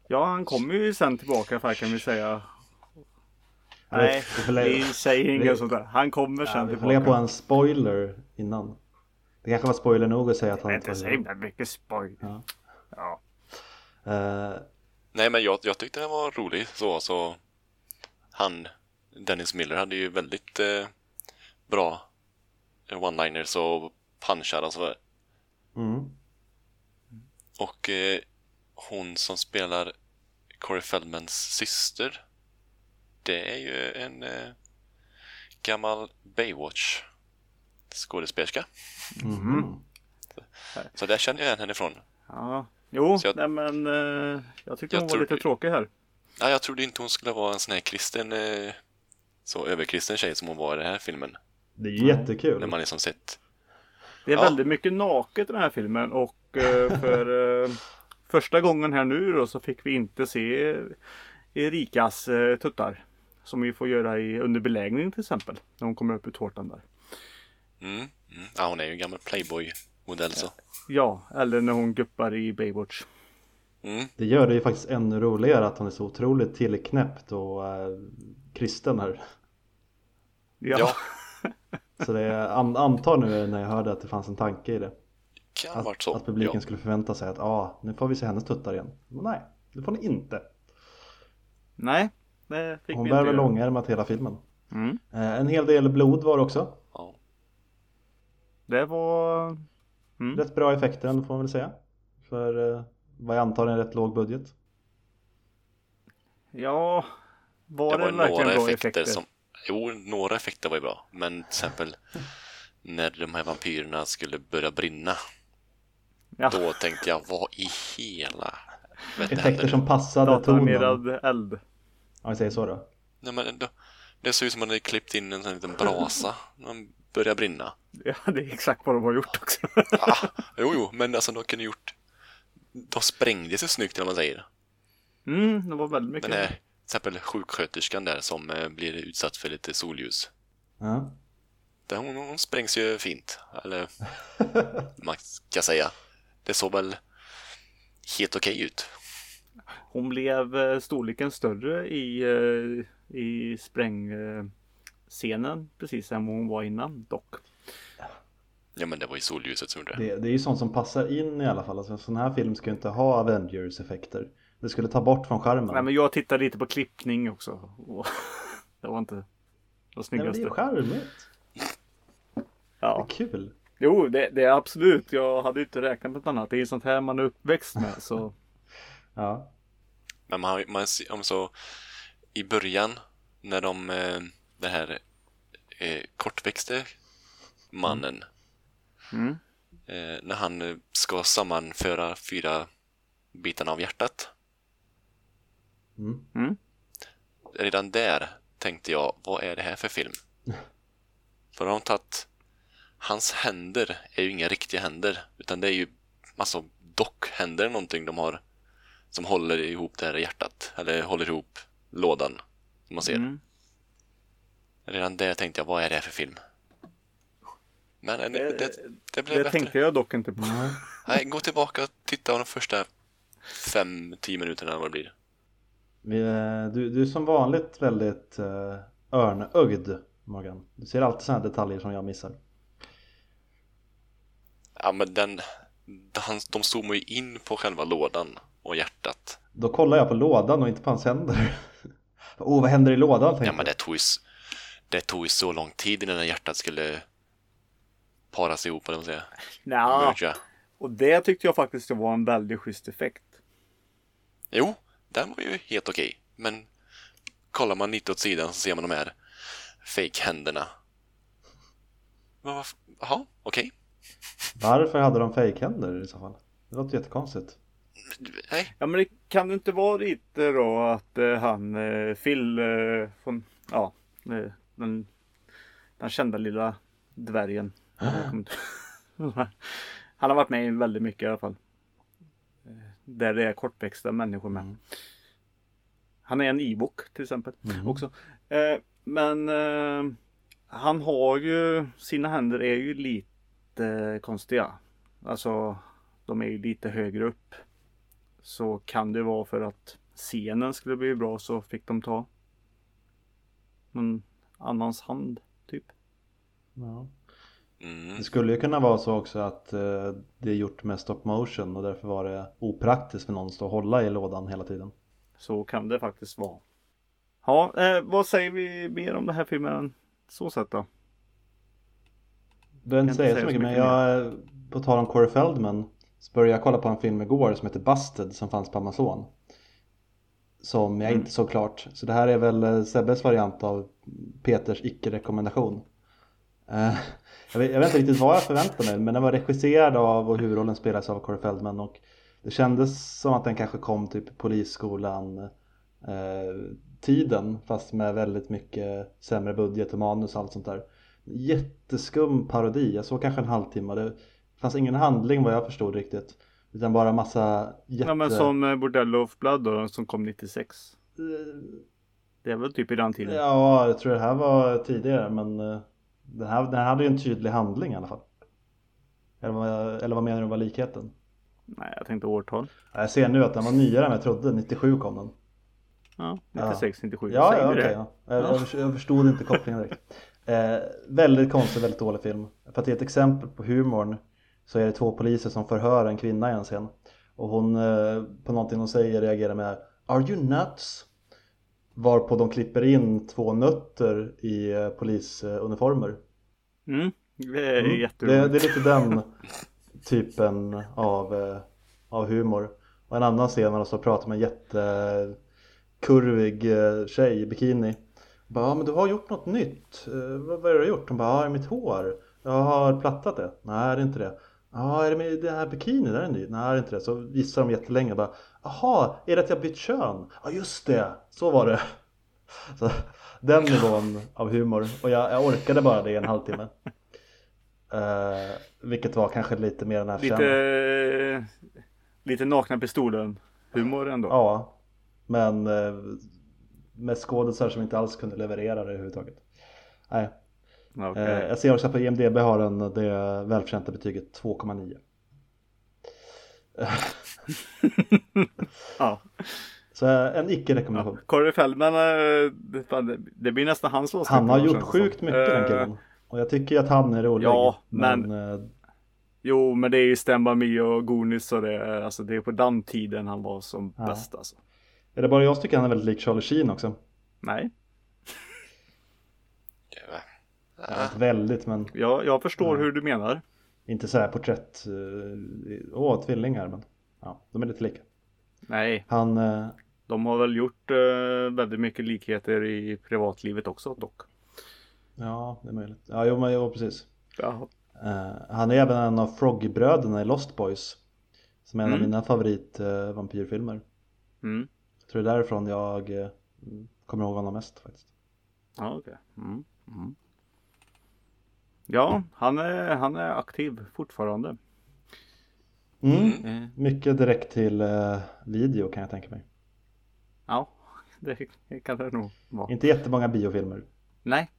Ja, han kommer ju sen tillbaka för kan vi säga. Ja, Nej, vi säger inget sånt där. Han kommer Ja, sen vi får lägga på tillbaka. en spoiler innan. Det kanske var spoiler nog att säga att Det han är inte så himla mycket spoil. Ja. Ja. Eh, Nej, men jag, jag tyckte den var rolig så, så han, Dennis Miller, hade ju väldigt eh, bra one-liners och punchar och sådär. mm. Och eh, hon som spelar Corey Feldmans syster, det är ju en eh, gammal Baywatch skådespelerska. Mhm. Så där känner jag igen henne ifrån. ja. Jo, jag- nej men eh, jag tyckte Jag hon var tror- lite tråkig här. Nej, jag trodde inte hon skulle vara en sån här kristen, eh, så överkristen tjej som hon var i den här filmen. Det är ju jättekul. När man liksom sett Det är Ja. väldigt mycket naket i den här filmen och eh, för eh, första gången här nu då så fick vi inte se Erikas eh, tuttar. Som vi får göra i under belägring till exempel. När hon kommer upp ur tårtan där. Mm, mm. Ja, hon är ju en gammal Playboy-modell så. Ja, eller när hon guppar i Baywatch. Mm. Det gör det ju faktiskt ännu roligare att hon är så otroligt tillknäppt och eh, kristen här. Ja, Ja, <laughs> Så det är, an, antar nu när jag hörde att det fanns en tanke i det. kan Att, varit så. att publiken ja. skulle förvänta sig att ah, nu får vi se hennes tuttar igen. Men nej, det får ni inte. nej. Det fick Hon vi bär inte väl göra. långärmat hela filmen. Mm. Eh, en hel del blod var det också. Ja. Det var... Mm. Rätt bra effekter ändå får man väl säga. För eh, vad jag antar är en rätt låg budget. Ja, var Det det, var verkligen några bra effekter, effekter? som... Jo, några effekter var ju bra. Men till exempel när de här vampyrerna skulle börja brinna. Ja, Då tänkte jag, vad i hela Effekter som passade tonen. eld. Om vi säger så då. Nej, men då, det såg ut som att man hade klippt in en sån liten brasa de började brinna. Ja, det är exakt vad de har gjort också. Ah, jo, jo, men alltså de kunde gjort... De sprängde sig snyggt, vad man säger. Mm, det var väldigt mycket. Den här, till exempel sjuksköterskan där som eh, blir utsatt för lite solljus. Ja. Där hon, hon sprängs ju fint. Eller <laughs> man ska säga. Det såg väl helt okej ut. Hon blev eh, storleken större i, eh, i sprängscenen precis vad hon var innan dock. Ja men det var ju solljuset som gjorde det. Det, det är ju sånt som passar in i alla fall. Alltså, en sån här film ska ju inte ha Avengers-effekter. Det skulle ta bort från skärmen. Nej men jag tittade lite på klippning också. Och <laughs> det var inte det Nej, men det är snyggaste. ju charmigt. Det Ja. är kul. Jo, det, det är absolut. Jag hade inte räknat med något annat. Det är sånt här man är uppväxt med. Så <laughs> Ja. Men man, man om så i början när de, eh, den här eh, kortväxte mannen, mm. eh, när han eh, ska sammanföra fyra bitarna av hjärtat. Mm. Mm. Redan där tänkte jag, vad är det här för film? <laughs> För de har tagit, hans händer är ju inga riktiga händer, utan det är ju alltså dockhänder någonting de har som håller ihop det här hjärtat, eller håller ihop lådan som man ser. Mm. Redan där tänkte jag, vad är det för film? Men eh, det, det, det blev Det bättre. tänkte jag dock inte på. Nej, gå tillbaka och titta på de första fem, tio minuterna vad det blir. Eh, du, du är som vanligt väldigt örnögd Morgan. Du ser alltid sådana här detaljer som jag missar. Ja, men den, han, de zoomar ju in på själva lådan och hjärtat. Då kollar jag på lådan och inte på hans händer. <laughs> Åh, oh, vad händer i lådan? Ja, men det tog ju, det tog ju så lång tid innan hjärtat skulle paras ihop, eller vad man säger. Nja, och det tyckte jag faktiskt var en väldigt schysst effekt. Jo, den var ju helt okej. Men kollar man lite åt sidan så ser man de här fake-händerna. Jaha, okej. Varför hade de fejkhänder i så fall? Det låter jättekonstigt. Nej, Ja men det kan det inte vara lite då att eh, han eh, Phil eh, från, ja, den, den kända lilla dvärgen. Inte- <laughs> han har varit med i väldigt mycket i alla fall. Eh, Där det är kortväxta människor med. Han är en Ewok till exempel också. Eh, men eh, han har ju, sina händer är ju lite konstiga. Alltså de är ju lite högre upp. Så kan det vara för att scenen skulle bli bra så fick de ta någon annans hand typ. Ja. mm. Det skulle ju kunna vara så också att eh, det är gjort med stop motion och därför var det opraktiskt för någon att stå och hålla i lådan hela tiden. Så kan det faktiskt vara. Ja, eh, vad säger vi mer om den här filmen? Så sätt då. behöver inte säga så mycket så men mycket jag, på tal om Corey Feldman så började jag kolla på en film igår som heter Busted som fanns på Amazon. Som jag Mm. inte såg klart. Så det här är väl eh, Sebbes variant av Peters icke-rekommendation. Eh, jag, vet, jag vet inte riktigt vad jag förväntade mig men den var regisserad av och huvudrollen spelas av Corey Feldman och det kändes som att den kanske kom typ polisskolan eh, tiden fast med väldigt mycket sämre budget och manus och allt sånt där. Jätteskum parodi, jag såg kanske en halvtimme det fanns ingen handling vad jag förstod riktigt. Utan bara massa jätte... Ja men som eh, Bordello of Blood då, som kom 96. Eh, Det är väl typ i den tiden. Ja, jag tror det här var tidigare men eh, den här, den här hade ju en tydlig handling i alla fall. Eller vad, eller vad menar du var likheten? Nej, jag tänkte årtal. Ja, Jag ser nu att den var nyare än jag trodde, 97 kom den. Ja, 96, 97. Ja, Säger ja vi okej. det? ja. Jag, förstod- jag förstod inte kopplingen direkt. Eh, väldigt konstig, väldigt dålig film. För att ge ett exempel på humorn så är det två poliser som förhör en kvinna i en scen. Och hon eh, på någonting hon säger reagerar med Are you nuts? Varpå de klipper in två nötter i eh, polisuniformer. Mm, det är Mm. Det, jätteroligt. det är lite den typen av, eh, av humor. Och en annan scen när de pratar med en jättekurvig tjej i bikini. Bara, ja, men du har gjort något nytt. Vad, vad har du gjort? Hon bara, ja, mitt hår. Jag har plattat det. Nej, det är inte det. Ja, är det med den här bikini? Där är ny? Nej, det är inte det. Så visar de jättelänge. Bara, Jaha, är det att jag bytt kön? Ja, just det. Så var det. Så, den nivån av humor. Och jag, jag orkade bara det i en halvtimme. Eh, vilket var kanske lite mer den här Lite, lite nakna pistolen humor ändå. Ja, men eh, med skådisar som inte alls kunde leverera det överhuvudtaget. Nej. Okej. Eh, jag ser också att på IMDB har den det välförtjänta betyget 2,9. <laughs> ja. Så eh, en icke-rekommendation. Corey Feldman, eh, det- blir nästan hans avsnitt. Han har gjort sjukt mycket den Eh, killen. Och jag tycker att han är rolig. Ja, men- eh, Jo, men det är ju Stand By Me och Goonies och det, är- alltså, det är på den tiden han var som Ja. bäst alltså. är det bara jag som tycker han är väldigt lik Charlie Sheen också? Nej, Ja, inte väldigt men jag, jag förstår Ja. hur du menar. inte så här porträtt. eh, Åh, tvillingar men ja, de är lite lika. Nej, Han, eh, de har väl gjort eh, väldigt mycket likheter i privatlivet också dock. ja det är möjligt. Ja, jo, men, jo precis. Ja. Eh, han är även en av Froggy-bröderna i Lost Boys. Som är en av Mm. mina favorit uh, vampyrfilmer. Mm. Jag tror det är därifrån jag eh, kommer ihåg honom mest faktiskt. Ja, okej. Mm. Mm. Ja, han är, han är aktiv fortfarande. Mm. Eh, Mycket direkt till eh, video kan jag tänka mig. ja, <laughs> det kan det nog vara. Inte jättemånga biofilmer. Nej,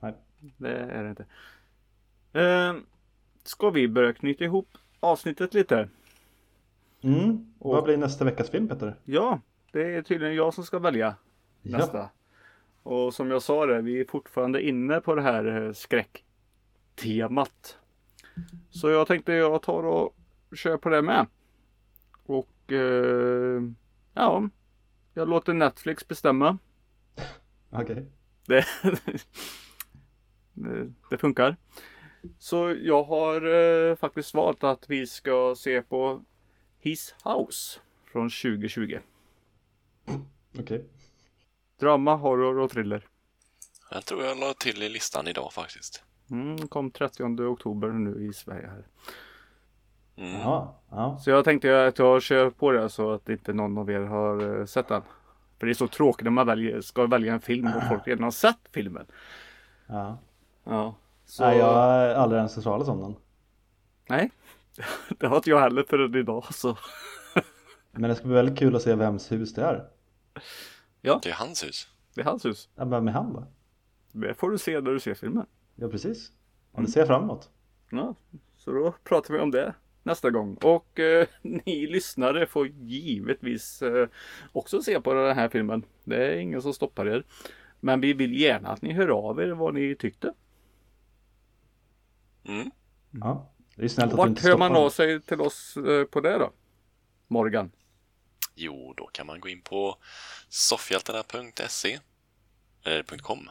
Nej. det är det inte. Eh, ska vi börja knyta ihop avsnittet lite? Mm. Och- Vad blir nästa veckas film Peter? Ja, det är tydligen jag som ska välja nästa. Ja. Och som jag sa det, vi är fortfarande inne på det här eh, skräcktemat. Så jag tänkte jag tar och kör på det med. Och eh, ja, jag låter Netflix bestämma. Okej. Det, det, det funkar. Så jag har eh, faktiskt valt att vi ska se på His House från 2020. Okej. Drama, horror och thriller. Jag tror jag la till i listan idag faktiskt. Mm, kom 30 oktober nu i Sverige här. Mm. Jaha, ja. Så jag tänkte att jag kör på det så att inte någon av er har eh, sett den. För det är så tråkigt när man väljer, ska välja en film och folk redan har sett filmen. ja. Ja. Så, Nej, jag har aldrig ens hört talas om den. Nej, <laughs> det har inte jag heller förrän idag. Så. Men det ska bli väldigt kul att se vems hus det är. Det är hans hus. Det är hans hus. Ja, Vem är han då? Det får du se när du ser filmen. Ja, precis. Och det ser jag fram emot. Ja, så då pratar vi om det nästa gång. Och eh, <laughs> ni lyssnare får givetvis eh, också se på den här filmen. Det är ingen som stoppar er. Men vi vill gärna att ni hör av er vad ni tyckte. Mm. Ja. Det är snällt att Vart inte hör man av sig till oss eh, på det då? Morgan? Jo, då kan man gå in på soffhjältarna.se eller .com.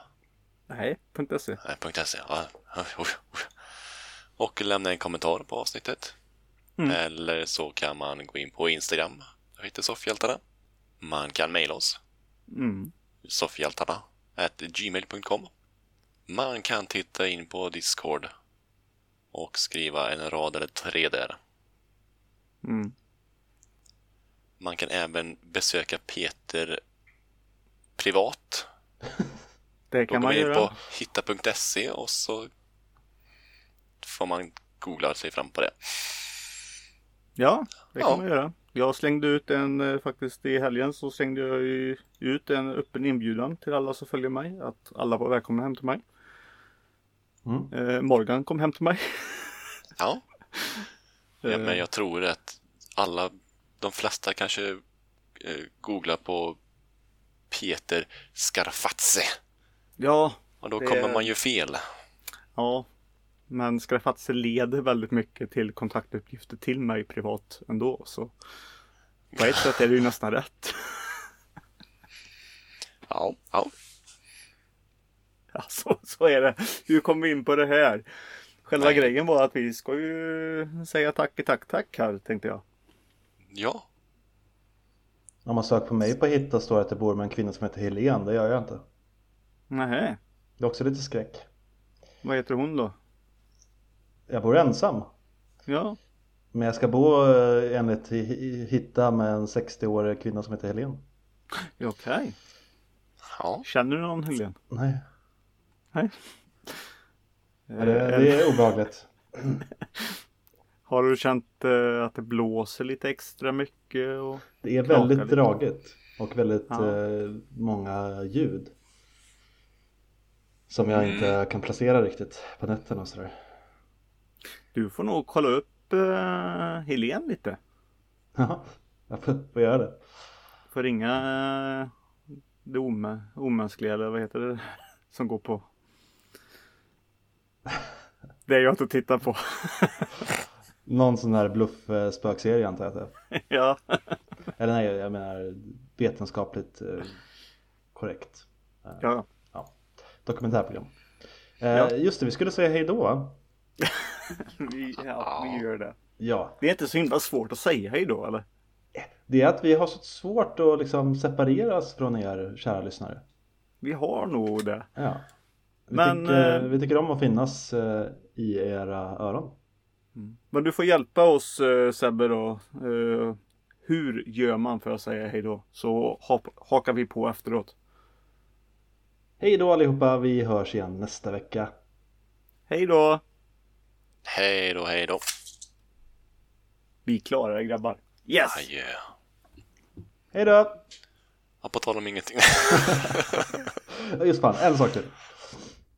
Nej, .se. Nej, .se. Ja. Och lämna en kommentar på avsnittet. Mm. Eller så kan man gå in på Instagram. Jag heter Soffhjältarna. Man kan mejla oss. Mm. Soffhjältarna gmail.com. Man kan titta in på Discord och skriva en rad eller tre där. Mm. Man kan även besöka Peter privat. Det Då kan går man in göra. på hitta.se och så får man googla sig fram på det. Ja, det kan Ja. man göra. Jag slängde ut en, eh, faktiskt i helgen så slängde jag ju ut en öppen inbjudan till alla som följer mig. Att alla var välkomna hem till mig. Mm. Eh, Morgan kom hem till mig. Ja. <laughs> ja, Eh, men jag tror att alla, de flesta kanske eh, googlar på Peter Scarfazze. Ja, Och då Det- kommer man ju fel. ja. Men Skraffatse leder väldigt mycket till kontaktuppgifter till mig privat ändå. Så på ett sätt är det ju nästan rätt. <laughs> Ja, ja. Ja, så, så är det. Hur kom vi in på det här? Själva Nej. grejen var att vi ska ju säga tack, tack, tack här tänkte jag. Ja, Om man söker på mig på Hitta står det att jag bor med en kvinna som heter Helene. Det gör jag inte. Nähä, Det är också lite skräck. vad heter hon då? Jag bor ensam. Ja, Men jag ska bo eh, enligt Hi- Hi- Hitta med en 60-årig kvinna som heter Helene. ja, okej. ja. Känner du någon Helene? Nej, Nej. Ja, det, Eh, det är obehagligt. <clears throat> Har du känt eh, att det blåser lite extra mycket? Och... Det är väldigt dragigt och väldigt Ja. många ljud. Som jag Mm. inte kan placera riktigt på nätterna och sådär. Du får nog kolla upp uh, Helene lite. <laughs> Ja, jag får, får göra det. Får ringa uh, det omä- omänskliga eller vad heter det? <laughs> Som går på. <laughs> Det är jag inte tittar på. Någon sån här bluff-spökserie antar jag att det är. ja. Eller nej, jag menar vetenskapligt eh, korrekt. ja. Dokumentärprogram. Eh, Ja. Just det, vi skulle säga hej då. <laughs> Vi, ja, vi gör det. Ja, Det är inte så himla svårt att säga hej då eller? det är att vi har så svårt att liksom separeras från er kära lyssnare. Vi har nog det. Ja. Vi, Men, tycker, eh, vi tycker om att finnas eh, i era öron. Men du får hjälpa oss Sebbe då. Hur gör man för att säga hej då? Så hakar vi på efteråt. Hej då allihopa, vi hörs igen nästa vecka. Hej då! Hej då, hej då. Vi klarar det grabbar. Yes! Adjö. Hej då! Ja, på tal om ingenting. <laughs> Just fan, en sak till.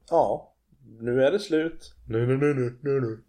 Ja, nu är det slut. Nu, nu, nu, nu, nu.